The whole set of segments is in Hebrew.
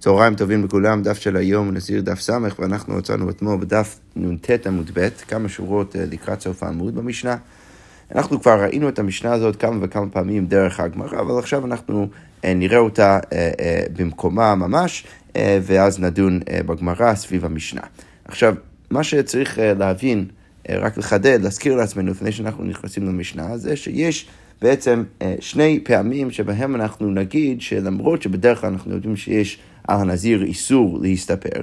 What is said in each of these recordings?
צהריים טובים לכולם, דף של היום נזיר דף ס', ואנחנו מצאנו אתמול בדף נ"ט עמוד ב', כמה שורות אה, לקראת סוף העמוד במשנה. אנחנו כבר ראינו את המשנה הזאת כמה וכמה פעמים דרך הגמרא, אבל עכשיו אנחנו אה, נראה אותה אה, במקומה ממש, ואז נדון בגמרא סביב המשנה. עכשיו, מה שצריך להבין, רק לחדד, להזכיר לעצמנו לפני שאנחנו נכנסים למשנה, זה שיש בעצם שני פעמים שבהם אנחנו נגיד שלמרות שבדרך כלל אנחנו יודעים שיש על הנזיר איסור להסתפר,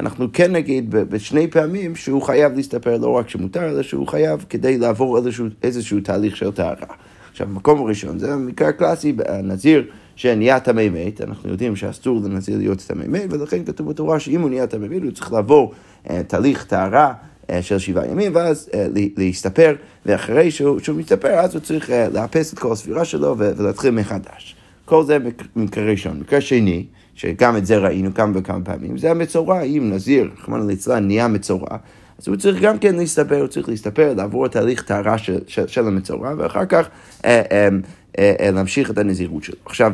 אנחנו כן נגיד בשני פעמים שהוא חייב להסתפר, לא רק שמותר, אלא שהוא חייב כדי לעבור איזשהו, איזשהו תהליך של טהרה. עכשיו, המקום הראשון זה המקרה הקלאסי, הנזיר שנהיה טמא מת, אנחנו יודעים שאסור לנזיר להיות טמא מת, ולכן כתוב בתורה שאם הוא נהיה טמא מת, הוא צריך לעבור uh, תהליך טהרה. uh, של שבעה ימים, ואז uh, להסתפר, ואחרי שהוא, שהוא מסתפר, אז הוא צריך uh, לאפס את כל הספירה שלו ולהתחיל מחדש. כל זה מקרה ראשון. מקרה שני, שגם את זה ראינו כמה וכמה פעמים, זה המצורע, אם נזיר, רחמנא ליצלן, נהיה מצורע, אז הוא צריך גם כן להסתפר, הוא צריך להסתפר, לעבור תהליך טהרה של, של, של המצורע, ואחר כך אה, אה, אה, אה, להמשיך את הנזירות שלו. עכשיו,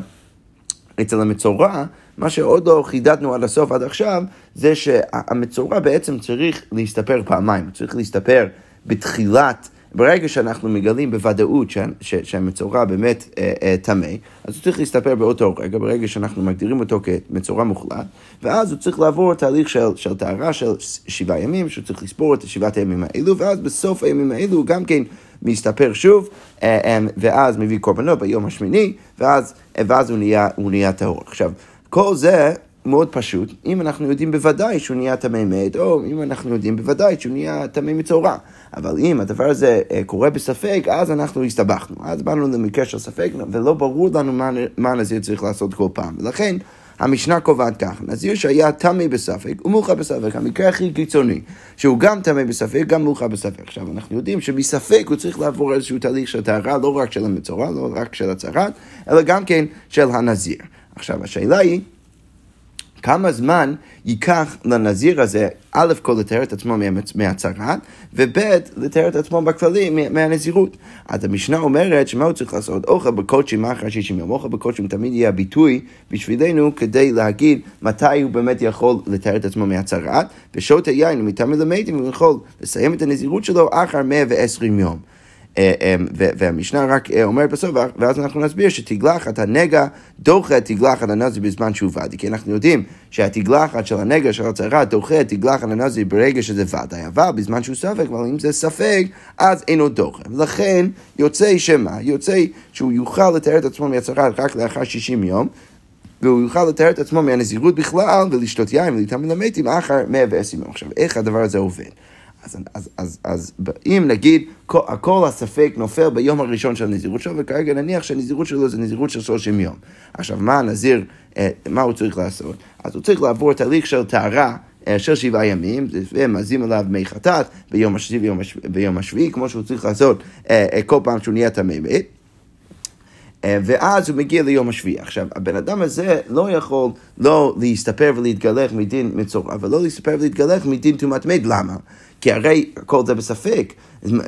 אצל המצורע, מה שעוד לא חידדנו עד הסוף עד עכשיו, זה שהמצורע בעצם צריך להסתפר פעמיים, הוא צריך להסתפר בתחילת ברגע שאנחנו מגלים בוודאות שהמצורע באמת טמא, אה, אה, אז הוא צריך להסתפר באותו רגע, ברגע שאנחנו מגדירים אותו כמצורע מוחלט, ואז הוא צריך לעבור תהליך של, של טהרה של שבעה ימים, שהוא צריך לספור את שבעת הימים האלו, ואז בסוף הימים האלו הוא גם כן מסתפר שוב, אה, ואז מביא קורבנות ביום השמיני, ואז, ואז הוא נהיה, הוא נהיה טהור. עכשיו, כל זה מאוד פשוט, אם אנחנו יודעים בוודאי שהוא נהיה טמא מת, או אם אנחנו יודעים בוודאי שהוא נהיה טמא מצורע. אבל אם הדבר הזה אה, קורה בספק, אז אנחנו הסתבכנו. אז באנו למקרה של ספק, ולא ברור לנו מה, מה נזיר צריך לעשות כל פעם. ולכן, המשנה קובעת כך, נזיר שהיה טמא בספק ומאוחר בספק, המקרה הכי קיצוני, שהוא גם טמא בספק, גם מאוחר בספק. עכשיו, אנחנו יודעים שמספק הוא צריך לעבור איזשהו תהליך של טהרה, לא רק של המצורע, לא רק של הצהרת, אלא גם כן של הנזיר. עכשיו, השאלה היא, כמה זמן ייקח לנזיר הזה, א' כל לתאר את עצמו מהצהרת, וב' לתאר את עצמו בכללי מהנזירות. אז המשנה אומרת שמה הוא צריך לעשות? אוכל בקודשים אחר שישים יום. אוכל בקודשים תמיד יהיה הביטוי בשבילנו כדי להגיד מתי הוא באמת יכול לתאר את עצמו מהצהרת, ושוט היין, אם מתאמן למדים, הוא יכול לסיים את הנזירות שלו אחר 120 יום. אה, אה, והמשנה רק אה, אומרת בסוף, ואז אנחנו נסביר שתגלחת הנגע דוחה את תגלחת הנזיר בזמן שהוא ודאי, כי אנחנו יודעים שהתגלחת של הנגע של הצהרה דוחה את תגלחת הנזיר ברגע שזה ודאי, אבל בזמן שהוא ספק, אבל אם זה ספק, אז אינו דוחה. לכן יוצא שמה? יוצא שהוא יוכל לתאר את עצמו מהצהרה רק לאחר 60 יום. והוא יוכל לתאר את עצמו מהנזירות בכלל ולשתות יין ולהתאמן למתים אחר 120 יום. עכשיו, איך הדבר הזה עובד? אז, אז, אז, אז אם נגיד כל, הספק נופל ביום הראשון של הנזירות שלו, וכרגע נניח שהנזירות שלו זה נזירות של 30 יום. עכשיו, מה הנזיר, אה, מה הוא צריך לעשות? אז הוא צריך לעבור תהליך של טהרה. אה, של שבעה ימים, ומזים עליו מי חטאת ביום השביעי ויום השביעי, כמו שהוא צריך לעשות אה, כל פעם שהוא נהיה טמא מת. ואז הוא מגיע ליום השביעי. עכשיו, הבן אדם הזה לא יכול לא להסתפר ולהתגלח מדין מצורע, ולא להסתפר ולהתגלח מדין טומאת מת. למה? כי הרי כל זה בספק.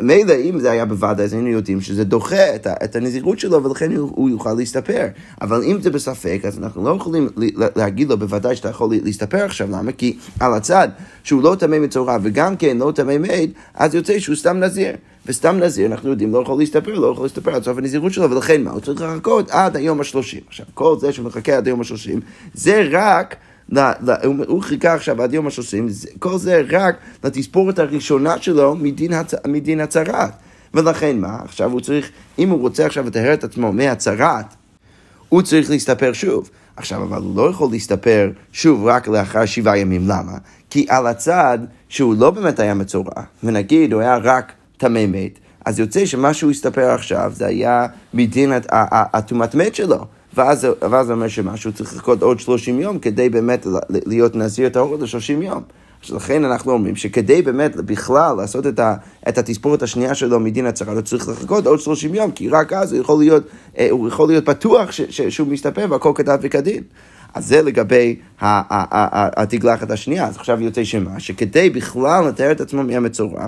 מילא אם זה היה בוודאי, אז היינו יודעים שזה דוחה את, את הנזירות שלו, ולכן הוא, הוא יוכל להסתפר. אבל אם זה בספק, אז אנחנו לא יכולים להגיד לו בוודאי שאתה יכול להסתפר עכשיו. למה? כי על הצד שהוא לא טמא מצורע וגם כן לא טמא מעיד, אז יוצא שהוא סתם נזיר. וסתם נזיר, אנחנו יודעים, לא יכול להסתפר, לא יכול להסתפר עד סוף הנזירות שלו, ולכן מה? הוא צריך לחכות עד היום השלושים. עכשיו, כל זה שמחכה עד היום השלושים, זה רק... הוא חיכה עכשיו עד יום השלושים, כל זה רק לתספורת הראשונה שלו מדין, הצ... מדין הצהרת. ולכן מה? עכשיו הוא צריך, אם הוא רוצה עכשיו לטהר את עצמו מהצהרת, הוא צריך להסתפר שוב. עכשיו, אבל הוא לא יכול להסתפר שוב רק לאחר שבעה ימים. למה? כי על הצד שהוא לא באמת היה מצורע, ונגיד הוא היה רק טמא מת, אז יוצא שמה שהוא הסתפר עכשיו זה היה מדין הטומאת מת שלו. ואז זה אומר שמשהו צריך לחכות עוד 30 יום כדי באמת להיות נזיר טהור ל-30 יום. אז לכן אנחנו אומרים שכדי באמת בכלל לעשות את, ה, את התספורת השנייה שלו מדין הצהרה, הוא צריך לחכות עוד 30 יום, כי רק אז הוא יכול להיות, אה, הוא יכול להיות בטוח ש, ש, שהוא מסתפר והכל כדת וכדין. אז זה לגבי התגלחת השנייה. אז עכשיו יוצא שמה? שכדי בכלל לתאר את עצמו מהמצורע,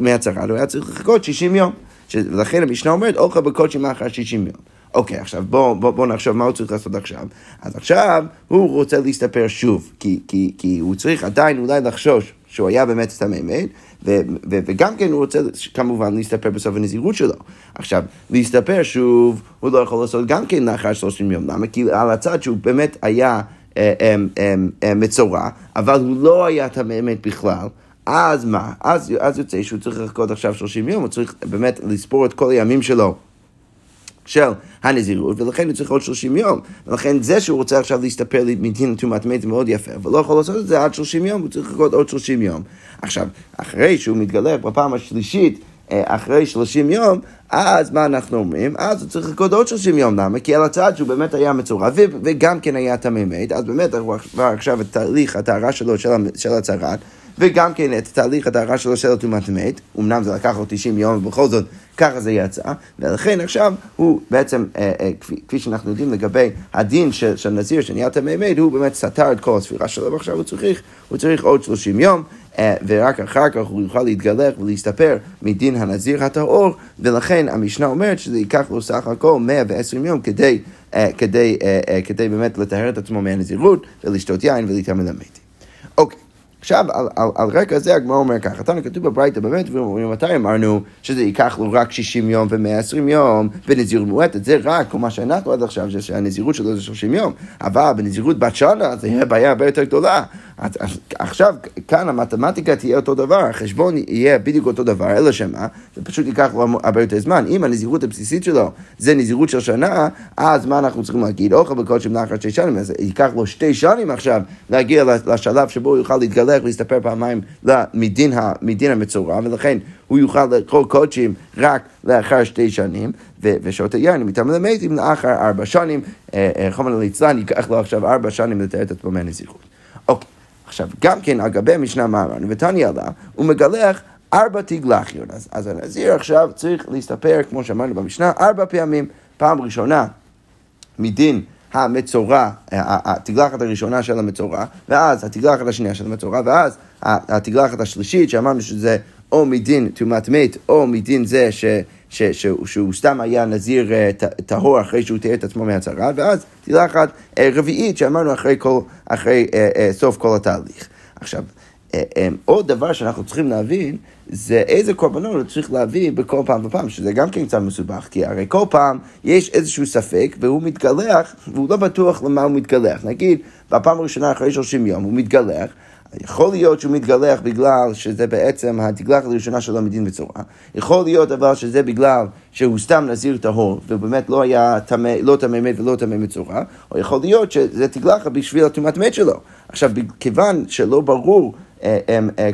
מהצהרה, הוא היה צריך לחכות 60 יום. ולכן המשנה אומרת, אוכל בקודשים אחר 60 יום. אוקיי, עכשיו בואו בוא, בוא נחשוב מה הוא צריך לעשות עכשיו. אז עכשיו הוא רוצה להסתפר שוב, כי, כי, כי הוא צריך עדיין אולי לחשוש שהוא היה באמת סתם אמת, וגם כן הוא רוצה כמובן להסתפר בסוף הנזירות שלו. עכשיו, להסתפר שוב, הוא לא יכול לעשות גם כן לאחר 30 יום. למה? כי על הצד שהוא באמת היה אה, אה, אה, מצורע, אבל הוא לא היה טמא אמת בכלל. אז מה? אז, אז יוצא שהוא צריך לחכות עכשיו 30 יום, הוא צריך באמת לספור את כל הימים שלו. של הנזירות, ולכן הוא צריך עוד 30 יום. ולכן זה שהוא רוצה עכשיו להסתפר מדין טומאת מת זה מאוד יפה, אבל לא יכול לעשות את זה עד 30 יום, הוא צריך לחכות עוד 30 יום. עכשיו, אחרי שהוא מתגלה בפעם השלישית, אה, אחרי 30 יום, אז מה אנחנו אומרים? אז הוא צריך לחכות עוד 30 יום, למה? כי על הצד שהוא באמת היה מצורע וגם כן היה תמי מת, אז באמת עכשיו את תהליך הטהרה שלו של הצהרת. וגם כן את תהליך הטהרה שלו של טומאת מת, אמנם זה לקח לו 90 יום, ובכל זאת ככה זה יצא, ולכן עכשיו הוא בעצם, אה, אה, כפי, כפי שאנחנו יודעים לגבי הדין של, של נזיר שנהיה טמא מת, הוא באמת סתר את כל הספירה שלו, ועכשיו הוא צריך, הוא צריך עוד 30 יום. אה, ורק אחר כך הוא יוכל להתגלח ולהסתפר מדין הנזיר הטהור, ולכן המשנה אומרת שזה ייקח לו סך הכל 120 יום כדי, אה, כדי, אה, כדי באמת לטהר את עצמו מהנזירות ולשתות יין ולהתאמן למתים. אוקיי. עכשיו, על, על, על רקע זה הגמרא אומר ככה, תנו כתוב בברייתא באמת, ומתי אמרנו שזה ייקח לו רק 60 יום ו-120 יום בנזירות מועטת, זה רק כל מה שאנחנו עד עכשיו, שהנזירות שלו זה 30 יום, אבל בנזירות בת שנה זה יהיה בעיה הרבה יותר גדולה. אז, עכשיו, כאן המתמטיקה תהיה אותו דבר, החשבון יהיה בדיוק אותו דבר, אלא שמה, זה פשוט ייקח לו הרבה יותר זמן. אם הנזירות הבסיסית שלו זה נזירות של שנה, אז מה אנחנו צריכים להגיד? אוכל בקודשם לאחר שתי שנים, אז ייקח לו שתי שנים עכשיו להגיע לשלב שבו הוא יוכל להתגלח ולהסתפר פעמיים מדין, מדין המצורע, ולכן הוא יוכל לאכול קודשים רק לאחר שתי שנים, ושעות היין מטעם למתים לאחר ארבע שנים, אה, אה, חומר ליצלן ייקח לו עכשיו ארבע שנים לתאר את עצמו מהנזירות. אוקיי. עכשיו, גם כן, על גבי המשנה מה אמרנו, ותניא עלה, הוא מגלח ארבע תגלחיות. אז, אז הנזיר עכשיו צריך להסתפר, כמו שאמרנו במשנה, ארבע פעמים. פעם ראשונה, מדין המצורע, התגלחת הראשונה של המצורע, ואז התגלחת השנייה של המצורע, ואז התגלחת השלישית, שאמרנו שזה או מדין טומאת מת, או מדין זה ש... ש, ש, שהוא סתם היה נזיר אה, טהור אחרי שהוא תיאר את עצמו מהצהרה, ואז תלחת אה, רביעית שאמרנו אחרי, כל, אחרי אה, סוף כל התהליך. עכשיו, עוד דבר שאנחנו צריכים להבין, זה איזה קורבנות הוא צריך להביא בכל פעם ופעם, שזה גם כן קצת מסובך, כי הרי כל פעם יש איזשהו ספק והוא מתגלח, והוא לא בטוח למה הוא מתגלח. נגיד, בפעם הראשונה אחרי 30 יום הוא מתגלח, יכול להיות שהוא מתגלח בגלל שזה בעצם התגלחת הראשונה שלו מדין בצורה. יכול להיות אבל שזה בגלל שהוא סתם נזיר טהור, ובאמת לא היה תמא, לא טמא מת ולא טמא מצורע, או יכול להיות שזה תגלחת בשביל הטומאת מת שלו. עכשיו, כיוון שלא ברור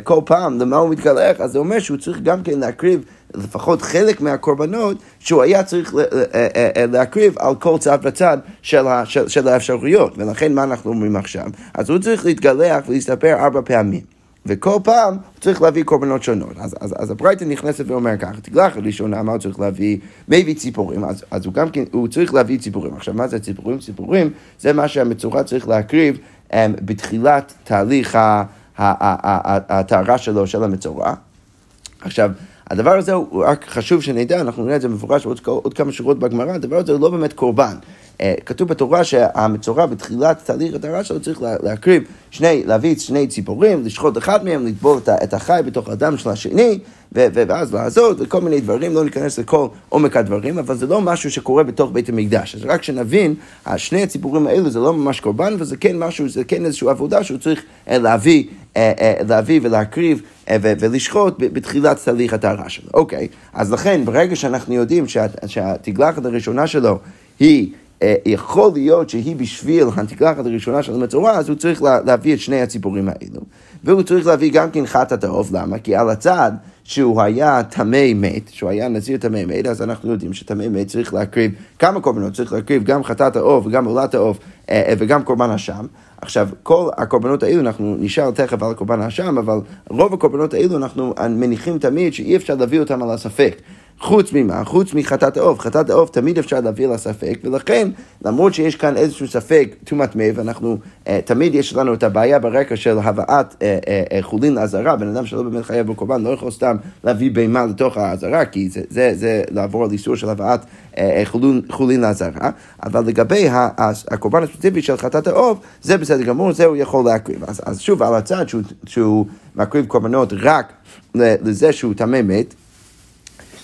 כל פעם למה הוא מתגלח, אז זה אומר שהוא צריך גם כן להקריב לפחות חלק מהקורבנות שהוא היה צריך להקריב על כל צד וצד של, של, של האפשרויות. ולכן מה אנחנו אומרים עכשיו? אז הוא צריך להתגלח ולהסתפר ארבע פעמים. וכל פעם הוא צריך להביא קורבנות שונות. אז, אז, אז הברייתא נכנסת ואומר ככה, תגלח ראשונה, מה הוא צריך להביא? מביא ציפורים, אז, אז הוא גם כן, הוא צריך להביא ציפורים. עכשיו, מה זה ציפורים? ציפורים זה מה שהמצורע צריך להקריב um, בתחילת תהליך הטהרה שלו, של המצורע. עכשיו, הדבר הזה הוא רק חשוב שנדע, אנחנו נראה את זה מפורש עוד, עוד כמה שורות בגמרא, הדבר הזה הוא לא באמת קורבן. אה, כתוב בתורה שהמצורע בתחילת תהליך הטהרה שלו צריך להקריב שני, להביא שני ציפורים, לשחוט אחד מהם, לטבול את החי בתוך הדם של השני, ואז לעזות, וכל מיני דברים, לא ניכנס לכל עומק הדברים, אבל זה לא משהו שקורה בתוך בית המקדש. אז רק שנבין, שני הציפורים האלו זה לא ממש קורבן, וזה כן משהו, זה כן איזושהי עבודה שהוא צריך אה, להביא, אה, להביא ולהקריב ולשחוט בתחילת תהליך הטהרה שלו. אוקיי, אז לכן, ברגע שאנחנו יודעים שהתגלחת הראשונה שלו היא... אה, יכול להיות שהיא בשביל התקלחת הראשונה של המצורע, אז הוא צריך להביא את שני הציפורים האלו. והוא צריך להביא גם כן חטאת העוף, למה? כי על הצד שהוא היה טמא מת, שהוא היה נזיר טמא מת, אז אנחנו יודעים שטמא מת צריך להקריב כמה קורבנות, צריך להקריב גם חטאת העוף וגם עולת העוף אה, אה, וגם קורבן אשם. עכשיו, כל הקורבנות האלו, אנחנו נשאל תכף על קורבן האשם, אבל רוב הקורבנות האלו אנחנו מניחים תמיד שאי אפשר להביא אותם על הספק. חוץ ממה? חוץ מחטאת העוף. חטאת העוף תמיד אפשר להביא לה ספק, ולכן, למרות שיש כאן איזשהו ספק טומאת מי, ואנחנו, אה, תמיד יש לנו את הבעיה ברקע של הבאת אה, אה, אה, חולין לעזרה, בן אדם שלא באמת חייב בקורבן לא יכול סתם להביא בהמה לתוך העזרה, כי זה, זה, זה לעבור על איסור של הבאת אה, אה חולין, חולין לעזרה, אבל לגבי הקורבן הספציפי של חטאת העוף, זה בסדר גמור, זה הוא יכול להקריב. אז, אז שוב, על הצד שהוא, שהוא מקריב קורבנות רק לזה שהוא טמא מת,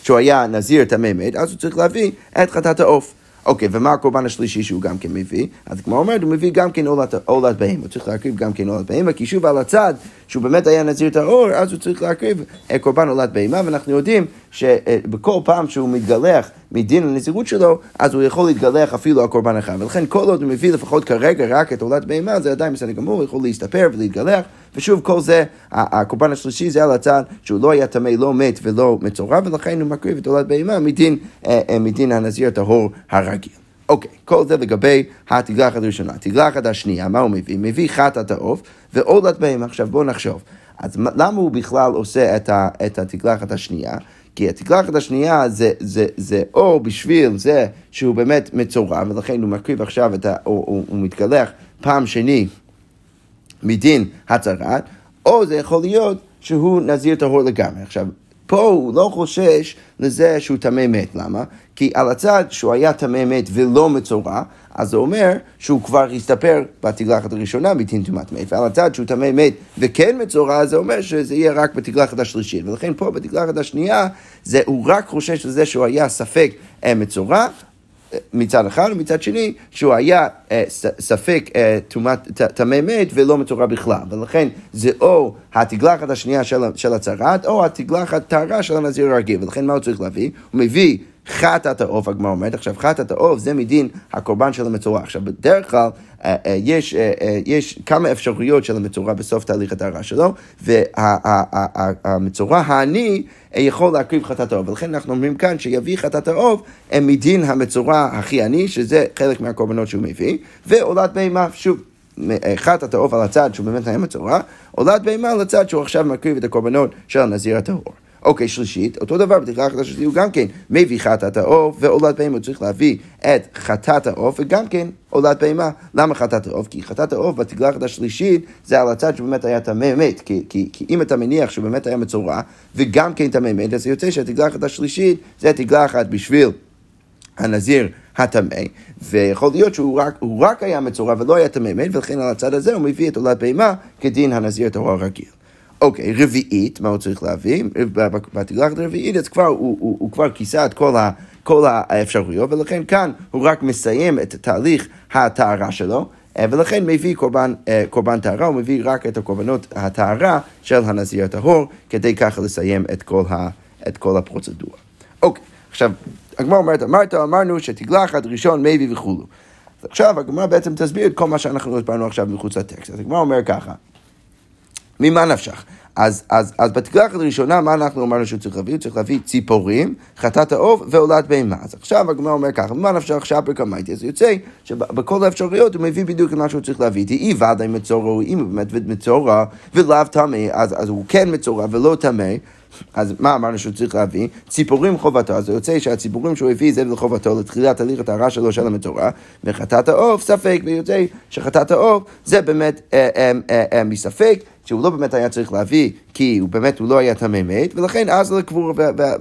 שהוא היה נזיר טמא מת, אז הוא צריך להביא את חטאת העוף. אוקיי, ומה הקורבן השלישי שהוא גם כן מביא? אז כמו אומרת, הוא מביא גם כן עולת בהמה, הוא צריך להקריב גם כן עולת בהמה, כי שוב על הצד שהוא באמת היה נזיר טהור, אז הוא צריך להקריב קורבן עולת בהמה, ואנחנו יודעים שבכל פעם שהוא מתגלח מדין הנזירות שלו, אז הוא יכול להתגלח אפילו על קורבן אחד. ולכן כל עוד הוא מביא לפחות כרגע רק את עולת בהמה, זה עדיין בסדר גמור, הוא יכול להסתפר ולהתגלח. ושוב, כל זה, הקורבן השלישי זה על הצד שהוא לא היה טמא, לא מת ולא מצורע, ולכן הוא מקריב את עולת בהמה מדין, אה, אה, מדין הנזיר הטהור הרגיל. אוקיי, כל זה לגבי התגלחת הראשונה. התגלחת השנייה, מה הוא מביא? מביא חטאת העוף ועולת בהמה. עכשיו בואו נחשוב. אז למה הוא בכלל עושה את התגלחת השנייה? כי התגלחת השנייה זה, זה, זה או בשביל זה שהוא באמת מצורע, ולכן הוא מקריב עכשיו את ה... או, הוא, הוא מתגלח פעם שני מדין הצהרת, או זה יכול להיות שהוא נזיר טהור לגמרי. עכשיו, פה הוא לא חושש לזה שהוא טמא מת, למה? כי על הצד שהוא היה טמא מת ולא מצורע, אז זה אומר שהוא כבר הסתפר בתגלחת הראשונה טומאת מת, ועל הצד שהוא טמא מת וכן מצורע, זה אומר שזה יהיה רק בתגלחת השלישית. ולכן פה בתגלחת השנייה, זה, הוא רק חושש לזה שהוא היה ספק מצורע, מצד אחד, ומצד שני, שהוא היה אה, ספק אה, טמא מת ולא מצורע בכלל. ולכן זה או התגלחת השנייה של, של הצהרת, או התגלחת טהרה של הנזיר הרגיל. ולכן מה הוא צריך להביא? הוא מביא חטאת העוף, הגמרא אומרת. עכשיו, חטאת העוף זה מדין הקורבן של המצורע. עכשיו, בדרך כלל אה, אה, יש, אה, יש כמה אפשרויות של המצורע בסוף תהליך הטהרה שלו, והמצורע העני יכול להקריב חטאת העוף. ולכן אנחנו אומרים כאן שיביא חטאת העוף מדין המצורע הכי עני, שזה חלק מהקורבנות שהוא מביא, ועולת בהמה, שוב. חטאת העוף על הצד שהוא באמת היה מצורע, עולת בהמה על הצד שהוא עכשיו מקריב את הקורבנות של הנזיר הטהור. אוקיי, שלישית, אותו דבר בתקרה החדשה הוא גם כן מביא חטאת העוף ועולת בהמה, הוא צריך להביא את חטאת העוף וגם כן עולת בהמה. למה חטאת העוף? כי חטאת העוף בתגלחת השלישית זה על הצד שבאמת היה טמא מת. כי, כי, כי אם אתה מניח שבאמת היה מצורע וגם כן טמא מת, אז יוצא שהתגלחת השלישית זה תגלחת בשביל הנזיר הטמא, ויכול להיות שהוא רק, רק היה מצורע ולא היה טמא מת, ולכן על הצד הזה הוא מביא את עולת בהמה כדין הנזיר הטהור הרגיל. אוקיי, רביעית, מה הוא צריך להביא? בתגלחת הרביעית, אז כבר, הוא, הוא, הוא כבר כיסה את כל, ה, כל האפשרויות, ולכן כאן הוא רק מסיים את תהליך הטהרה שלו. אה, ולכן מביא קורבן, אה, קורבן טהרה, הוא מביא רק את הקורבנות הטהרה של הנזיר הטהור, כדי ככה לסיים את כל, ה, את כל הפרוצדורה. אוקיי, עכשיו, הגמרא אומרת, אמרת, אמרנו שתגלחת ראשון מביא וכולו. עכשיו הגמרא בעצם תסביר את כל מה שאנחנו הסברנו עכשיו מחוץ לטקסט. אז הגמרא אומר ככה, ממה נפשך? אז, אז, אז בתגלחת הראשונה, מה אנחנו אמרנו שהוא צריך להביא? הוא צריך להביא ציפורים, חטאת העוף ועולת בהמה. אז עכשיו הגמרא אומר ככה, ממה נפשך עכשיו פרקמייטי? אז יוצא שבכל האפשרויות הוא מביא בדיוק את מה שהוא צריך להביא. אי ודאי מצורע, אם הוא באמת מצורע ולאו טמא, אז, אז הוא כן מצורע ולא טמא. אז מה אמרנו שהוא צריך להביא? ציפורים חובתו, אז זה יוצא שהציפורים שהוא הביא זה לחובתו לתחילת הליך הטהרה שלו של המצורע, וחטאת העוף ספק, ויוצא שחטאת העוף זה באמת אה, אה, אה, אה, מספק, שהוא לא באמת היה צריך להביא, כי הוא באמת, הוא לא היה טמא מת, ולכן אז לקבור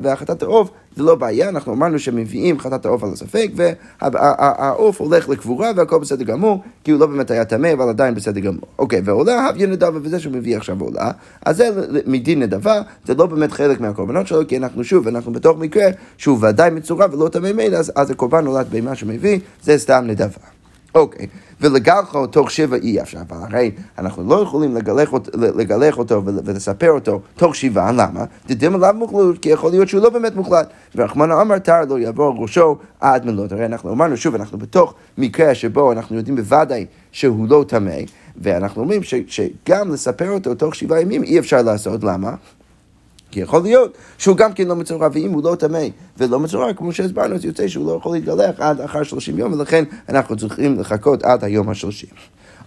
והחטאת העוף זה לא בעיה, אנחנו אמרנו שמביאים חטאת העוף על הספק, והעוף הולך לקבורה והכל בסדר גמור, כי הוא לא באמת היה טמא, אבל עדיין בסדר גמור. אוקיי, ועולה הביא נדבה, וזה שהוא מביא עכשיו עולה, אז זה מדין נדבה, זה לא באמת חלק מהקורבנות שלו, כי אנחנו שוב, אנחנו בתוך מקרה שהוא ודאי מצורע ולא טמא מת, אז, אז הקורבן נולד בהמה שמביא, זה סתם נדבה. אוקיי, ולגלחו תוך שבע אי אפשר, אבל הרי אנחנו לא יכולים לגלח, אות, לגלח אותו ולספר אותו תוך שבעה, למה? דדים עליו מוחלט, כי יכול להיות שהוא לא באמת מוחלט. ורחמנא אמר תר לא יעבור ראשו עד מלות. הרי אנחנו אמרנו, שוב, אנחנו בתוך מקרה שבו אנחנו יודעים בוודאי שהוא לא טמא, ואנחנו אומרים ש, שגם לספר אותו תוך שבעה ימים אי אפשר לעשות, למה? כי יכול להיות שהוא גם כן לא מצורע, ואם הוא לא טמא ולא מצורע, כמו שהסברנו, אז יוצא שהוא לא יכול להתגלח עד אחר 30 יום, ולכן אנחנו צריכים לחכות עד היום השלושים.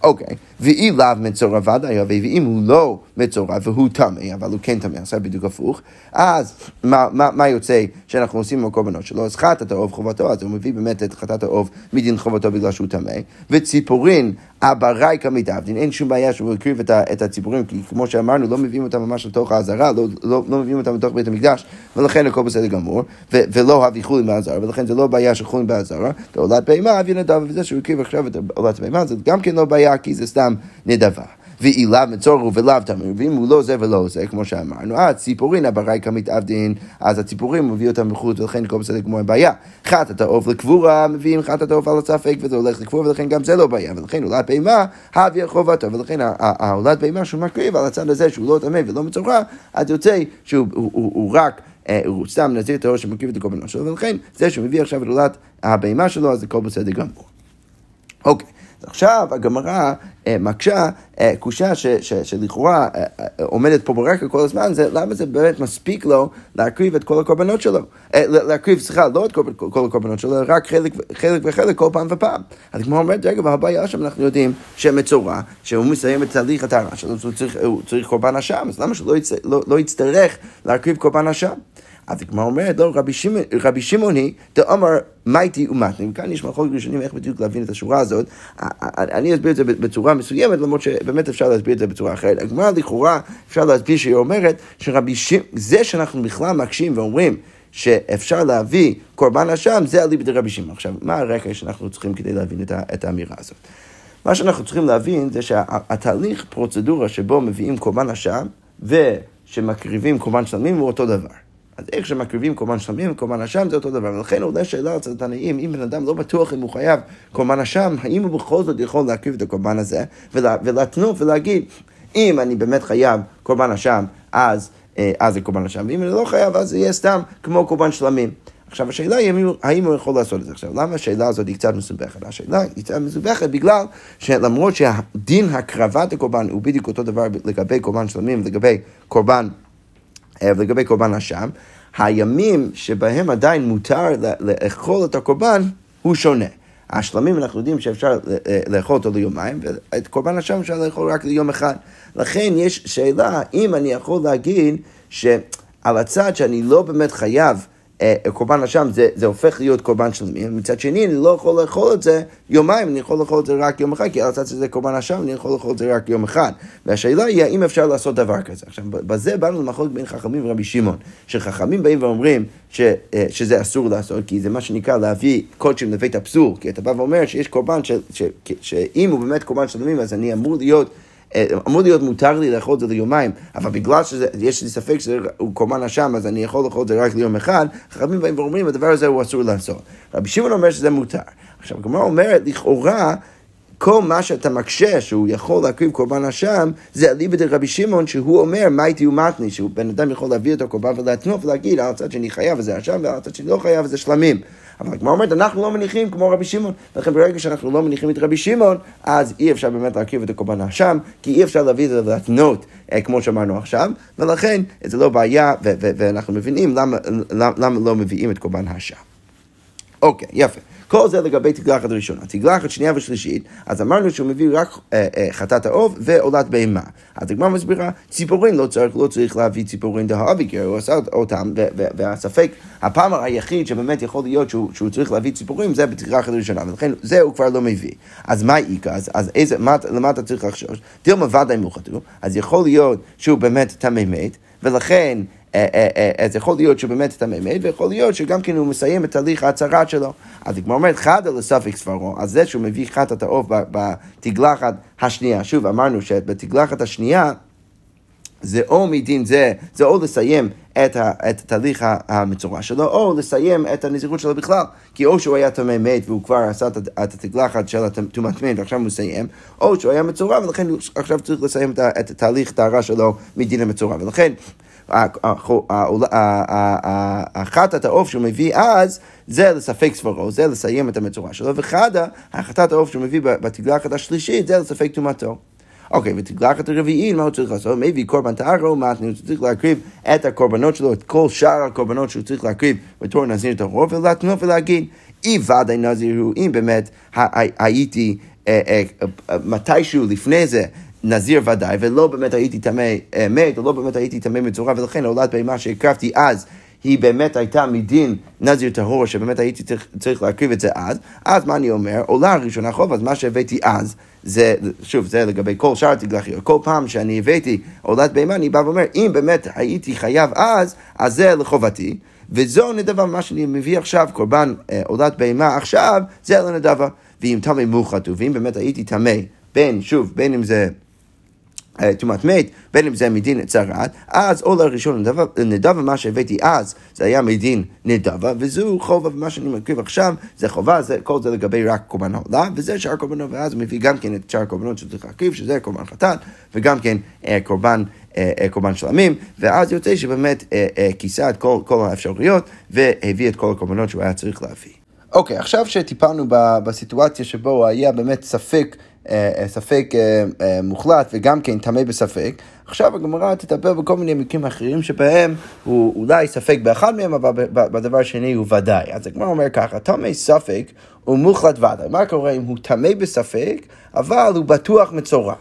אוקיי, ואי לאו מצורע ודאי, ואם הוא לא מצורע והוא טמא, אבל הוא כן טמא, עכשיו בדיוק הפוך, אז מה, מה, מה יוצא שאנחנו עושים עם הקורבנות שלו? אז חטאת העוף חובתו, אז הוא מביא באמת את חטאת העוף מדין חובתו בגלל שהוא טמא, וציפורין אבראי כמתעבדין, אין שום בעיה שהוא הקריב את, את הציפורים, כי כמו שאמרנו, לא מביאים אותם ממש לתוך העזרה, לא, לא, לא מביאים אותם לתוך בית המקדש, ולכן הכל בסדר גמור, ו, ולא הביא חולין בעזרה, ולכן זה לא בעיה של חולין בעזרה, ועולת בהמה אבי נדב, וזה שהוא הקריב עכשיו את עולת בהמה, זה גם כן לא בעיה, כי זה סתם נדבה. ואילב מצורו ולאו תמר, ואם הוא לא זה ולא זה, כמו שאמרנו, אז ציפורין הבראי כמתעבדין, אז הציפורים מביא אותם בחוץ, ולכן כל בסדר כמו בעיה. חטאת העוף לקבורה, מביאים חטאת העוף על הספק, וזה הולך לקבורה, ולכן גם זה לא בעיה, ולכן עולת בהמה, הביא חובתו, ולכן העולת בהמה שהוא מקריב על הצד הזה, שהוא לא טמא ולא מצורע, אז יוצא שהוא הוא, הוא, הוא רק... סתם נזיר טהור שמקריב את הקורבנות שלו, ולכן זה שהוא מביא עכשיו את עולת הבהמה שלו, אז הכל בסדר גמור. אוקיי. עכשיו הגמרא אה, מקשה אה, קושה שלכאורה אה, עומדת פה ברקע כל הזמן, זה למה זה באמת מספיק לו להקריב את כל הקורבנות שלו. להקריב, סליחה, לא את כל, כל הקורבנות שלו, רק חלק, חלק וחלק כל פעם ופעם. אז כמו אומרת, רגע, והבעיה שם אנחנו יודעים שמצורע, שהוא מסיים את תהליך הטהרה שלו, הוא צריך, הוא צריך קורבן אשם, אז למה שלא יצטרך, לא, לא יצטרך להקריב קורבן אשם? אז הגמרא אומרת, לא, רבי, רבי שמעוני, דאמר מייטי ומתני. וכאן יש מחלוקת ראשונים איך בדיוק להבין את השורה הזאת. אני אסביר את זה בצורה מסוימת, למרות שבאמת אפשר להסביר את זה בצורה אחרת. הגמרא לכאורה, אפשר להסביר שהיא אומרת, שרבי שמעון, זה שאנחנו בכלל מקשים ואומרים, שאפשר להביא קורבן אשם, זה אליבא דרבי שמעון. עכשיו, מה הרקע שאנחנו צריכים כדי להבין את האמירה הזאת? מה שאנחנו צריכים להבין זה שהתהליך, פרוצדורה שבו מביאים קורבן אשם, ושמקריבים קורבן שלמים הוא אותו דבר. אז איך שמקריבים קורבן שלמים וקורבן אשם זה אותו דבר. ולכן עולה שאלה אצל התנאים, אם בן אדם לא בטוח אם הוא חייב קורבן אשם, האם הוא בכל זאת יכול להקריב את הקורבן הזה, ולהתנות ולהגיד, אם אני באמת חייב קורבן אשם, אז, אה, אז זה קורבן אשם, ואם אני לא חייב, אז זה יהיה סתם כמו קורבן שלמים. עכשיו השאלה היא האם הוא יכול לעשות את זה. עכשיו, למה השאלה הזאת היא קצת מסובכת? השאלה היא קצת מסובכת בגלל שלמרות שהדין הקרבת הקורבן הוא בדיוק אותו דבר לגבי קורבן שלמים ולגבי קורבן לגבי קורבן אשם, הימים שבהם עדיין מותר לאכול את הקורבן הוא שונה. השלמים אנחנו יודעים שאפשר אה, לאכול אותו ליומיים, ואת קורבן השם אפשר לאכול רק ליום אחד. לכן יש שאלה אם אני יכול להגיד שעל הצד שאני לא באמת חייב אה, קורבן אשם זה, זה הופך להיות קורבן של מי, מצד שני אני לא יכול לאכול את זה יומיים, אני יכול לאכול את זה רק יום אחד, כי על הצד שזה קורבן אשם, אני יכול לאכול את זה רק יום אחד. והשאלה היא האם אפשר לעשות דבר כזה. עכשיו, בזה באנו למחלוקת בין חכמים ורבי שמעון, שחכמים באים ואומרים ש, אה, שזה אסור לעשות, כי זה מה שנקרא להביא קודשים לבית הפסול, כי אתה בא ואומר שיש קורבן, שאם הוא באמת קורבן של מי, אז אני אמור להיות... אמור להיות מותר לי לאכול את זה ליומיים, אבל בגלל שיש לי ספק שזה קורבן אשם, אז אני יכול לאכול את זה רק ליום אחד, חכמים באים ואומרים, הדבר הזה הוא אסור לעשות. רבי שמעון אומר שזה מותר. עכשיו, הגמרא אומרת, לכאורה, כל מה שאתה מקשה שהוא יכול להקריב קורבן אשם, זה אליבא דרבי שמעון שהוא אומר מה איתי ומתני, שהוא בן אדם יכול להביא את הקורבן ולהתנוף ולהגיד על הצד שאני חייב וזה אשם ועל הצד שאני לא חייב וזה שלמים. אבל הגמרא אומרת, אנחנו לא מניחים כמו רבי שמעון, ולכן ברגע שאנחנו לא מניחים את רבי שמעון, אז אי אפשר באמת להקריב את הקורבן האשם, כי אי אפשר להביא את זה להתנות, אה, כמו שאמרנו עכשיו, ולכן זה לא בעיה, ואנחנו מבינים למה, למה, למה לא מביאים את קורבן האשם. אוקיי, יפה. כל זה לגבי תגלחת ראשונה. תגלחת שנייה ושלישית, אז אמרנו שהוא מביא רק אה, אה, חטאת העוף ועולת בהמה. אז הגמרא מסבירה, ציפורין לא צריך, לא צריך להביא ציפורין דהאבי, כי הוא עשה אותם, והספק, הפעם היחיד שבאמת יכול להיות שהוא, שהוא צריך להביא ציפורים, זה בתגלחת ראשונה, ולכן זה הוא כבר לא מביא. אז מה איכא? אז, אז איזה, מה, למה אתה צריך לחשוש? דילמה ודאי מוחתו, אז יכול להיות שהוא באמת טמא מת, ולכן אז יכול להיות שהוא באמת טמא מת, ויכול להיות שגם כן הוא מסיים את תהליך ההצהרת שלו. אז הגמרא אומרת חדה לספק סברו, אז זה שהוא מביא חטאת העוף בתגלחת השנייה. שוב, אמרנו שבתגלחת השנייה, זה או מדין זה, זה או לסיים את, ה, את תהליך המצורע שלו, או לסיים את הנזירות שלו בכלל. כי או שהוא היה טמא מת והוא כבר עשה את התגלחת של הטומאת מת ועכשיו הוא מסיים, או שהוא היה מצורע ולכן הוא עכשיו צריך לסיים את תהליך טהרה שלו מדין המצורע. ולכן החטאת העוף שהוא מביא אז, זה לספק סברו, זה לסיים את המצורע שלו, וחדה, החטאת העוף שהוא מביא בתגלחת השלישית, זה לספק טומאתו. אוקיי, ותגלחת הרביעית, מה הוא צריך לעשות? מביא קורבן טהרה ומתנה, הוא צריך להקריב את הקורבנות שלו, את כל שאר הקורבנות שהוא צריך להקריב בתור נזיר טהור, ולהתנות ולהגיד, אי ודאי נזיר הוא, אם באמת הייתי אה, אה, אה, מתישהו לפני זה נזיר ודאי, ולא באמת הייתי טמא אה, מת, או לא באמת הייתי טמא מצורע, ולכן עולת בהמה שהקרבתי אז, היא באמת הייתה מדין נזיר טהור, שבאמת הייתי צריך, צריך להקריב את זה אז, אז מה אני אומר? עולה הראשונה חוב, אז מה שהבאתי אז, זה, שוב, זה לגבי כל שאר התגלחיות. כל פעם שאני הבאתי עולת בהמה, אני בא ואומר, אם באמת הייתי חייב אז, אז זה לחובתי. וזו נדבה, מה שאני מביא עכשיו, קורבן אה, עולת בהמה עכשיו, זה לנדבה. ואם טמא מוחת, ואם באמת הייתי טמא, בין, שוב, בין אם זה... אה, טומאת מת, בין אם זה מדין צרת, אז עול הראשון נדבה, מה שהבאתי אז, זה היה מדין נדבה, וזו חובה, ומה שאני מקריב עכשיו, זה חובה, זה, כל זה לגבי רק קורבן העולה, וזה שאר קורבנות, ואז הוא מביא גם כן את שאר הקורבנות שצריך להקריב, שזה קורבן חטאת, וגם כן אה, קורבן... אה, קורבן שלמים, ואז יוצא שבאמת כיסה את כל, כל האפשרויות והביא את כל הקורבנות שהוא היה צריך להביא. אוקיי, עכשיו שטיפלנו בסיטואציה שבו היה באמת ספק אה, אה, ספק אה, מוחלט וגם כן טמא בספק. עכשיו הגמרא תטפל בכל מיני מקרים אחרים שבהם הוא אולי ספק באחד מהם, אבל בדבר השני הוא ודאי. אז הגמרא אומר ככה, טמא ספק הוא מוחלט ודאי. מה קורה אם הוא טמא בספק, אבל הוא בטוח מצורע?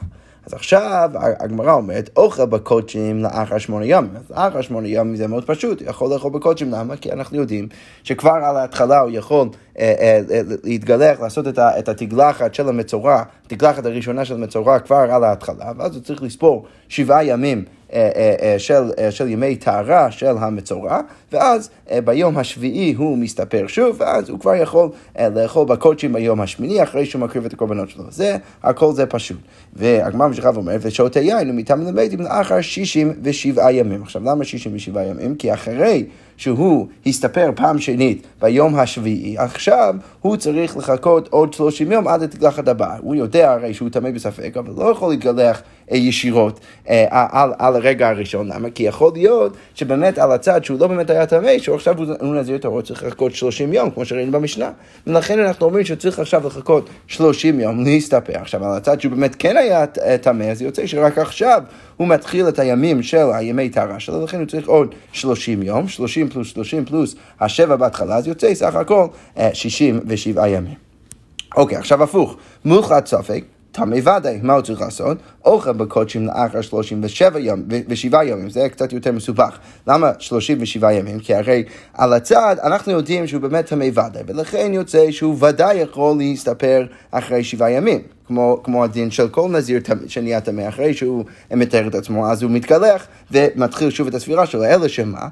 אז עכשיו הגמרא אומרת, אוכל בקודשים לאחר שמונה ימים. אז לאחר שמונה ימים זה מאוד פשוט, הוא יכול לאכול בקודשים, למה? כי אנחנו יודעים שכבר על ההתחלה הוא יכול אה, אה, אה, להתגלח, לעשות את, את התגלחת של המצורע, התגלחת הראשונה של המצורע כבר על ההתחלה, ואז הוא צריך לספור שבעה ימים של, של ימי טהרה של המצורע, ואז ביום השביעי הוא מסתפר שוב, ואז הוא כבר יכול לאכול בקודשים ביום השמיני, אחרי שהוא מקריב את הקורבנות שלו. זה, הכל זה פשוט. והגמר ממשיכה ואומרת, ושותה יין ומטעם למדים לאחר שישים ושבעה ימים. עכשיו, למה שישים ושבעה ימים? כי אחרי שהוא הסתפר פעם שנית ביום השביעי, עכשיו הוא צריך לחכות עוד 30 יום עד לתגלחת הבאה. הוא יודע הרי שהוא טמא בספק, אבל לא יכול להתגלח אה, ישירות אה, על, על הרגע הראשון. למה? כי יכול להיות שבאמת על הצד שהוא לא באמת היה טמא, שעכשיו הוא, הוא נזיר טהור, צריך לחכות 30 יום, כמו שראינו במשנה. ולכן אנחנו אומרים שצריך עכשיו לחכות 30 יום להסתפר. עכשיו, על הצד שהוא באמת כן היה טמא, אז יוצא שרק עכשיו הוא מתחיל את הימים של הימי טהרה שלו, לכן הוא צריך עוד 30 יום, 30 פלוס 30 פלוס השבע בהתחלה, אז יוצא סך הכל 67 אה, ימים. אוקיי, עכשיו הפוך, מוחלט ספק. טמא ודאי, מה הוא צריך לעשות? אוכל בקודשים לאחר 37 יום, ושבעה ימים, זה קצת יותר מסובך. למה 37 ימים? כי הרי על הצד אנחנו יודעים שהוא באמת טמא ודאי, ולכן יוצא שהוא ודאי יכול להסתפר אחרי שבעה ימים. כמו, כמו הדין של כל נזיר שנהיה טמא, אחרי שהוא מתאר את עצמו, אז הוא מתקלח ומתחיל שוב את הספירה שלו, אלא שמה,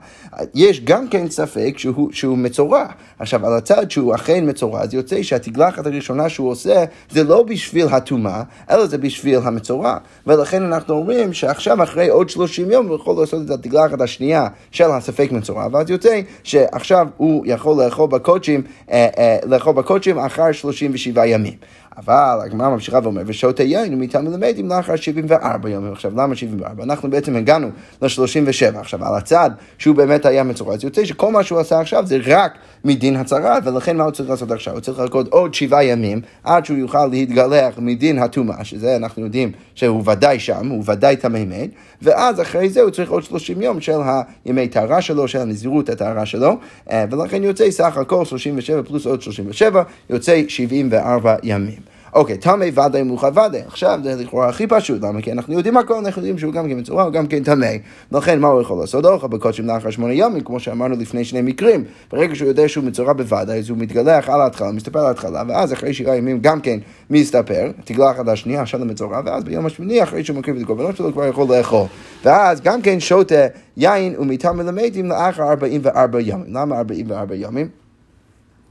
יש גם כן ספק שהוא, שהוא מצורע. עכשיו, על הצד שהוא אכן מצורע, אז יוצא שהתגלחת הראשונה שהוא עושה, זה לא בשביל הטומאה, אלא זה בשביל המצורע. ולכן אנחנו אומרים שעכשיו, אחרי עוד 30 יום, הוא יכול לעשות את התגלחת השנייה של הספק מצורע, ואז יוצא שעכשיו הוא יכול לאכול בקודשים, אה, אה, לאכול בקודשים אחר 37 ימים. אבל הגמרא ממשיכה ואומר, ושותה יין ומטעם מלמדים לאחר 74 ימים. עכשיו, למה 74? אנחנו בעצם הגענו ל-37. עכשיו, על הצד שהוא באמת היה מצורע, אז יוצא שכל מה שהוא עשה עכשיו זה רק מדין הצהרה, ולכן מה הוא צריך לעשות עכשיו? הוא צריך לחכות עוד שבעה ימים עד שהוא יוכל להתגלח מדין הטומאה, שזה אנחנו יודעים שהוא ודאי שם, הוא ודאי מת, ואז אחרי זה הוא צריך עוד 30 יום של הימי טהרה שלו, של הנזירות הטהרה שלו, אה, ולכן יוצא סך הכל 37 פלוס עוד 37, יוצא 74 ימים. אוקיי, טמא ודאי מוחד ודאי. עכשיו זה לכאורה הכי פשוט, למה? כי אנחנו יודעים הכל, אנחנו יודעים שהוא גם כן מצורע, הוא גם כן טמא. ולכן מה הוא יכול לעשות? אוכל בקודשים לאחר שמונה ימים, כמו שאמרנו לפני שני מקרים. ברגע שהוא יודע שהוא מצורע בוודאי, אז הוא מתגלח על ההתחלה, מסתפר על ההתחלה, ואז אחרי שבעה ימים גם כן מסתפר, תגלח עד השנייה של המצורע, ואז ביום השמיני, אחרי שהוא מקריב את הקורבנות שלו, כבר יכול לאכול. ואז גם כן שותה יין ומיטה מלמדים לאחר 44 ימים. למה 44 ימים?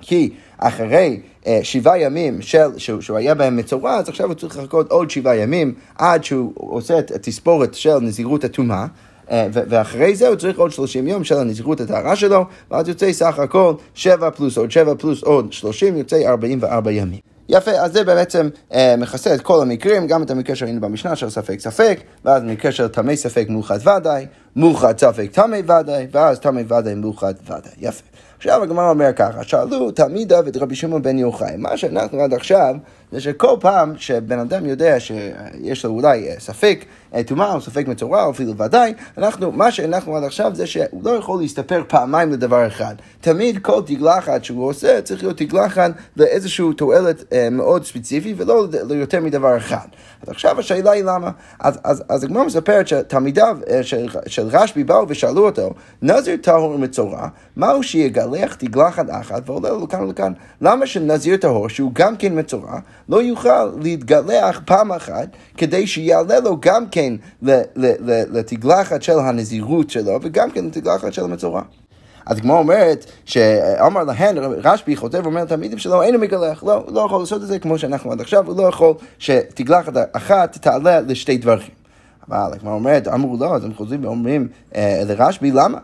כי אחרי אה, שבעה ימים של, שהוא, שהוא היה בהם מצורע, אז עכשיו הוא צריך לחכות עוד שבעה ימים עד שהוא עושה את התספורת של נזירות הטומאה. אה, ואחרי זה הוא צריך עוד 30 יום של הנזירות הטהרה שלו, ואז יוצא סך הכל 7 פלוס עוד 7 פלוס עוד 30, יוצא 44 ימים. יפה, אז זה בעצם אה, מכסה את כל המקרים, גם את המקרה שראינו במשנה של ספק ספק, ואז מקרה של טמא ספק מאוחד ודאי, מאוחד ספק טמא ודאי, ואז טמא ודאי מאוחד ודאי. יפה. עכשיו הגמרא אומר ככה, שאלו תלמידיו את רבי שמעון בן יוחאי, מה שאנחנו עד עכשיו זה שכל פעם שבן אדם יודע שיש לו אולי אה, ספק אה, טומאה או ספק מצורע או אפילו ודאי, אנחנו, מה שאנחנו עד עכשיו זה שהוא לא יכול להסתפר פעמיים לדבר אחד. תמיד כל תגלחת שהוא עושה צריך להיות תגלחת לאיזושהי תועלת אה, מאוד ספציפי ולא ליותר מדבר אחד. אז עכשיו השאלה היא למה. אז, אז, אז הגמרא מספרת שתלמידיו אה, של, של רשב"י באו ושאלו אותו, נזיר טהור ומצורע, מהו שיגלח תגלחת אחת ועולה לו לכאן ולכאן? למה שנזיר טהור, שהוא גם כן מצורע, לא יוכל להתגלח פעם אחת כדי שיעלה לו גם כן לתגלחת של הנזירות שלו וגם כן לתגלחת של המצורע. אז הגמרא אומרת שאמר להן, רשב"י חוטב ואומר לתלמידים שלו, אין הוא מגלח, לא, לא יכול לעשות את זה כמו שאנחנו עד עכשיו, הוא לא יכול שתגלחת אחת תעלה לשתי דברים. אבל הגמרא אומרת, אמרו לא, אז הם חוזרים ואומרים אה, לרשב"י, למה?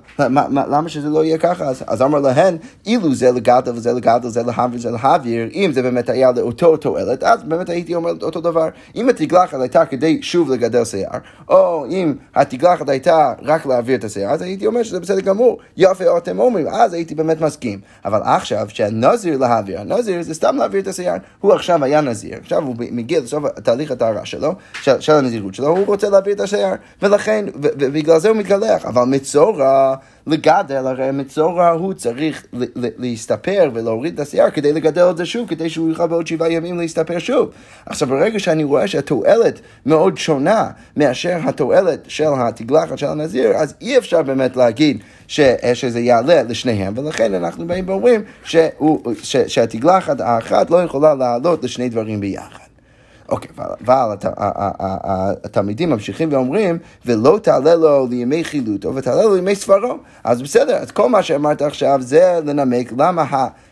למה שזה לא יהיה ככה? אז אמר להן, אילו זה לגדל וזה לגדל, זה להעביר וזה להעביר, אם זה באמת היה לאותו תועלת, אז באמת הייתי אומר אותו דבר. אם התגלחת הייתה כדי שוב לגדל שיער, או אם התגלחת הייתה רק להעביר את השיער, אז הייתי אומר שזה בסדר גמור. יפה אתם אומרים, אז הייתי באמת מסכים. אבל עכשיו, שהנזיר להעביר, הנזיר זה סתם להעביר את השיער. הוא עכשיו היה נזיר, עכשיו הוא מגיע לסוף תהליך הטהרה שלו, של, של הנזירות שלו, הוא רוצה להעביר את השיער, ולכן, ובגלל זה הוא מתגלח. אבל מצורע, לגדל, הרי מצורע הוא צריך להסתפר ולהוריד את השיער כדי לגדל את זה שוב, כדי שהוא יוכל בעוד שבעה ימים להסתפר שוב. עכשיו, ברגע שאני רואה שהתועלת מאוד שונה מאשר התועלת של התגלחת של הנזיר, אז אי אפשר באמת להגיד ש, שזה יעלה לשניהם, ולכן אנחנו באים ואומרים שהתגלחת האחת לא יכולה לעלות לשני דברים ביחד. אוקיי, אבל התלמידים ממשיכים ואומרים, ולא תעלה לו לימי חילוטו ותעלה לו לימי ספרו. אז בסדר, אז כל מה שאמרת עכשיו זה לנמק למה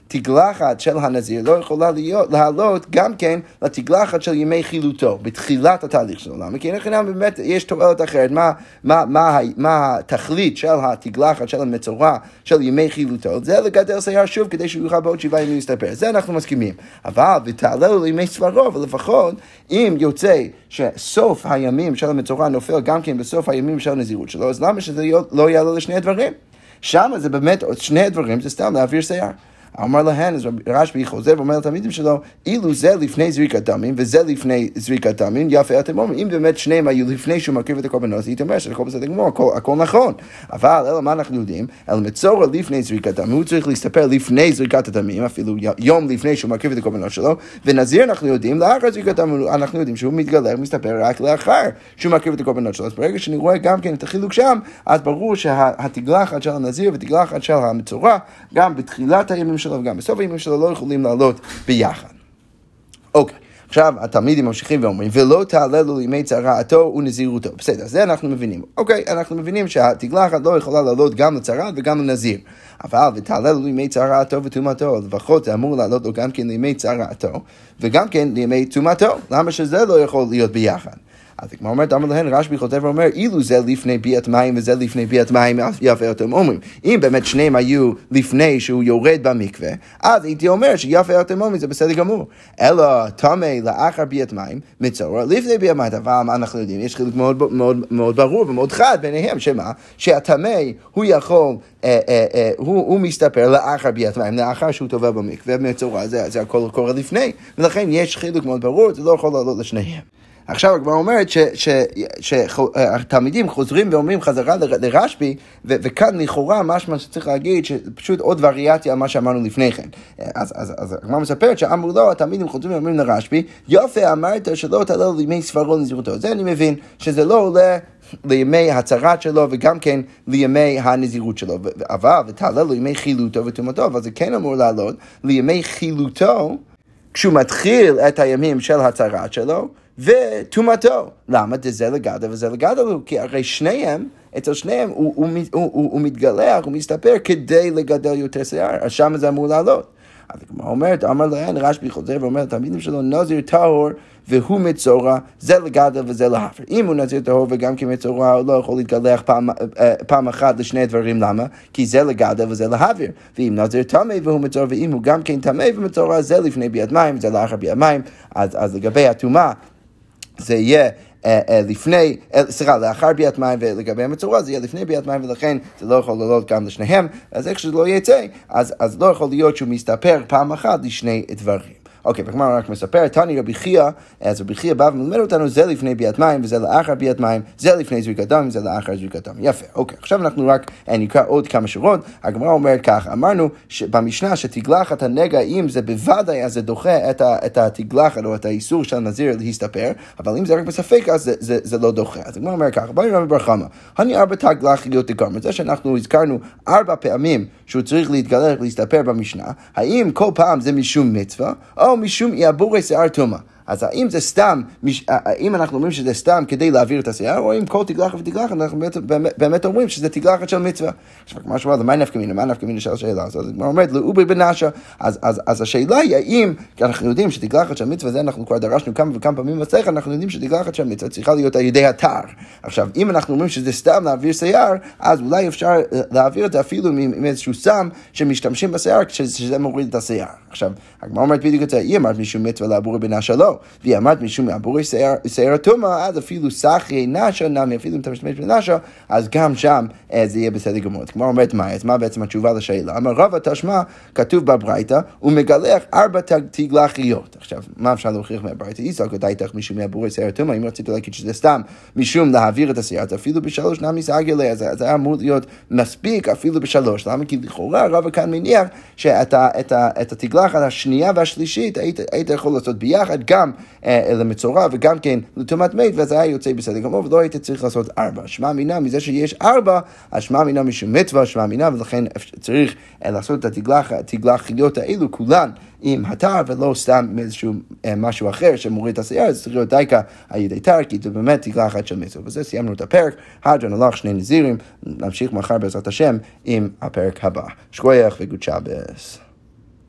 התגלחת של הנזיר לא יכולה להיות, לעלות גם כן לתגלחת של ימי חילוטו, בתחילת התהליך שלו. למה? כי נכנע באמת יש תועלת אחרת. מה, מה, מה, מה התכלית של התגלחת של המצורע של ימי חילוטו? זה לגדל שיער שוב כדי שהוא יוכל בעוד שבעה ימים להסתפר. זה אנחנו מסכימים. אבל ותעלה לו לימי סברו, ולפחות אם יוצא שסוף הימים של המצורע נופל גם כן בסוף הימים של הנזירות שלו, אז למה שזה לא יעלה לשני הדברים? שם זה באמת, שני הדברים זה סתם להעביר שיער. אמר להן, אז רשב"י חוזר ואומר לתלמידים שלו, אילו זה לפני זריקת דמים וזה לפני זריקת דמים, יפה אתם אומרים, אם באמת שניהם היו לפני שהוא מקריב את הקורבנות, הייתי אומר שהכל בסדר גמור, הכל, הכל נכון. אבל אלא מה אנחנו יודעים? אלא מצורע לפני זריקת דמים, הוא צריך להסתפר לפני זריקת הדמים, אפילו יום לפני שהוא מקריב את הקורבנות שלו, ונזיר אנחנו יודעים, לאחר זריקת דמים, אנחנו יודעים שהוא מתגלה, מסתפר רק לאחר שהוא מקריב את הקורבנות שלו. אז ברגע שאני רואה גם כן את החילוק שם, אז ברור שהתגלחת של הנזיר ותגלחת של המצורע, גם בתחילת הימים שלו וגם בסוף הימים שלו לא יכולים לעלות ביחד. אוקיי. עכשיו התלמידים ממשיכים ואומרים, ולא תעלה לו לימי צרעתו ונזירותו. בסדר, זה אנחנו מבינים. אוקיי, אנחנו מבינים שהתגלחת לא יכולה לעלות גם לצרעת וגם לנזיר. אבל ותעלה לו לימי צרעתו וטומאתו, לפחות זה אמור לעלות לו גם כן לימי צרעתו, וגם כן לימי טומאתו. למה שזה לא יכול להיות ביחד? אז הגמרא אומרת, אמר להן, רשב"י חוטב ואומר, אילו זה לפני ביאת מים וזה לפני ביאת מים, יפה אתם אומרים. אם באמת שניהם היו לפני שהוא יורד במקווה, אז הייתי אומר שיפה אתם אומרים, זה בסדר גמור. אלא טמא לאחר ביאת מים, מצורע לפני ביאת מים. אבל מה אנחנו יודעים? יש חילוק מאוד, מאוד, מאוד ברור ומאוד חד ביניהם, שמה? שהטמא הוא יכול, אה, אה, אה, הוא, הוא מסתפר לאחר ביאת מים, לאחר שהוא טובל במקווה, מצורע, זה, זה הכל קורה לפני. ולכן יש חילוק מאוד ברור, זה לא יכול לעלות לשניהם. עכשיו הגמרא אומרת שהתלמידים חוזרים ואומרים חזרה לרשב"י, וכאן לכאורה משמע שצריך להגיד שפשוט עוד וריאציה על מה שאמרנו לפני כן. אז, אז, אז הגמרא מספרת שאמרו לו, התלמידים חוזרים ואומרים לרשב"י, יופי אמרת שלא תעלה לימי ספרו לנזירותו. זה אני מבין, שזה לא עולה לימי הצהרת שלו וגם כן לימי הנזירות שלו. אבל ותעלה לו לימי חילוטו וטומאתו, אבל זה כן אמור לעלות לימי חילוטו כשהוא מתחיל את הימים של הצהרת שלו. וטומאתו. למה? דזה לגדל וזה לגדל כי הרי שניהם, אצל שניהם הוא, הוא, הוא, הוא, הוא מתגלח, הוא מסתפר כדי לגדל יותר שיער, אז שם זה אמור לעלות. אז כמו אומרת, אמר להן, רשב"י חוזר ואומר לתלמידים שלו, נזיר טהור והוא מצורע, זה לגדל וזה להפר. אם הוא נזיר טהור וגם כמצורע, הוא לא יכול להתגלח פעם, אה, פעם אחת לשני הדברים, למה? כי זה לגדל וזה להעביר. ואם נזיר טמא והוא מצורע, ואם הוא גם כן טמא ומצורע, זה לפני ביאת מים, זה לאחר ביאת מים. אז, אז לגבי הטומאה, זה יהיה לפני, סליחה, לאחר ביאת מים ולגבי המצורע זה יהיה לפני ביאת מים ולכן זה לא יכול לעלות גם לשניהם, אז איך שזה לא יצא, אז, אז לא יכול להיות שהוא מסתפר פעם אחת לשני דברים. אוקיי, בגמרא רק מספר, תני רבי חייא, אז רבי חייא בא ומלמד אותנו, זה לפני ביאת מים וזה לאחר ביאת מים, זה לפני זריקת דם וזה לאחר זריקת דם. יפה, אוקיי, עכשיו אנחנו רק נקרא עוד כמה שורות. הגמרא אומרת כך, אמרנו במשנה שתגלחת הנגע, אם זה בוודאי, אז זה דוחה את, את התגלחת או את האיסור של הנזיר להסתפר, אבל אם זה רק בספק, אז זה, זה, זה לא דוחה. אז הגמרא אומר ככה, בואי נראה בברחמה, הני ארבע תגלחיות דגמר, זה שאנחנו הזכרנו ארבע פעמים שהוא צריך להתגלח, להסתפר במשנה, האם כל פעם זה משום מצווה, או משום יעבורי שיער טומאה. אז האם זה סתם, האם אנחנו אומרים שזה סתם כדי להעביר את השיער, או אם כל תגלחת ותגלחת, אנחנו באמת, באמת אומרים שזה תגלחת של מצווה. עכשיו, כמו שאמרת, מה נפקא מינה? מה נפקא מינה של השאלה הזאת? הגמרא אומרת, לאובי בנשה. אז, אז, אז השאלה היא האם, כי אנחנו יודעים שתגלחת של מצווה, זה אנחנו כבר דרשנו כמה וכמה פעמים בצליחה, אנחנו יודעים שתגלחת של מצווה צריכה להיות על ידי אתר. עכשיו, אם אנחנו אומרים שזה סתם להעביר שיער, אז אולי אפשר להעביר את זה אפילו עם, עם איזשהו סם שמשתמשים בשיער, שזה מוריד את השיער. עכשיו, הגמרא אומרת בדיוק את זה, היא אמרת משום מצווה לעבור בנשה לא. והיא אמרת משום מעבורי שעיר הטומאה, אז אפילו סחי נשה נמי, אפילו אם אתה משתמש בנשה, אז גם שם אה, זה יהיה בסדר גמור. כמו אומרת מה, אז מה בעצם התשובה לשאלה? אמר רבא תשמע, כתוב בברייתא, הוא מגלח ארבע תגלחיות. עכשיו, מה אפשר להוכיח מהברייתא? איסק איתך משום מעבורי שעיר הטומאה, אם רצית להגיד שזה סתם משום להעביר את השיער, אז אפילו בשלוש נמי סגלה, אז זה היה אמור להיות מספיק אפילו בשלוש. למה? כי לכאורה רבא כאן מניח שאת התגלחת השנייה והשלישית היית יכול לעשות ביחד גם אה, למצורע וגם כן לטומאת מת, ואז היה יוצא בסדר גמור, ולא היית צריך לעשות ארבע. שמע מינה מזה שיש ארבע, אז שמע מינה משום מצווה, שמע מינה, ולכן צריך אה, לעשות את התגלחיות האלו כולן. עם התר ולא סתם מאיזשהו אה, משהו אחר שמוריד את השיער, זה צריך להיות דייקה על ידי תר, כי זה באמת תגלחת של מצווה. וזה סיימנו את הפרק, הדרן הלך שני נזירים, נמשיך מחר בעזרת השם עם הפרק הבא. שכוייח וגוד שבס.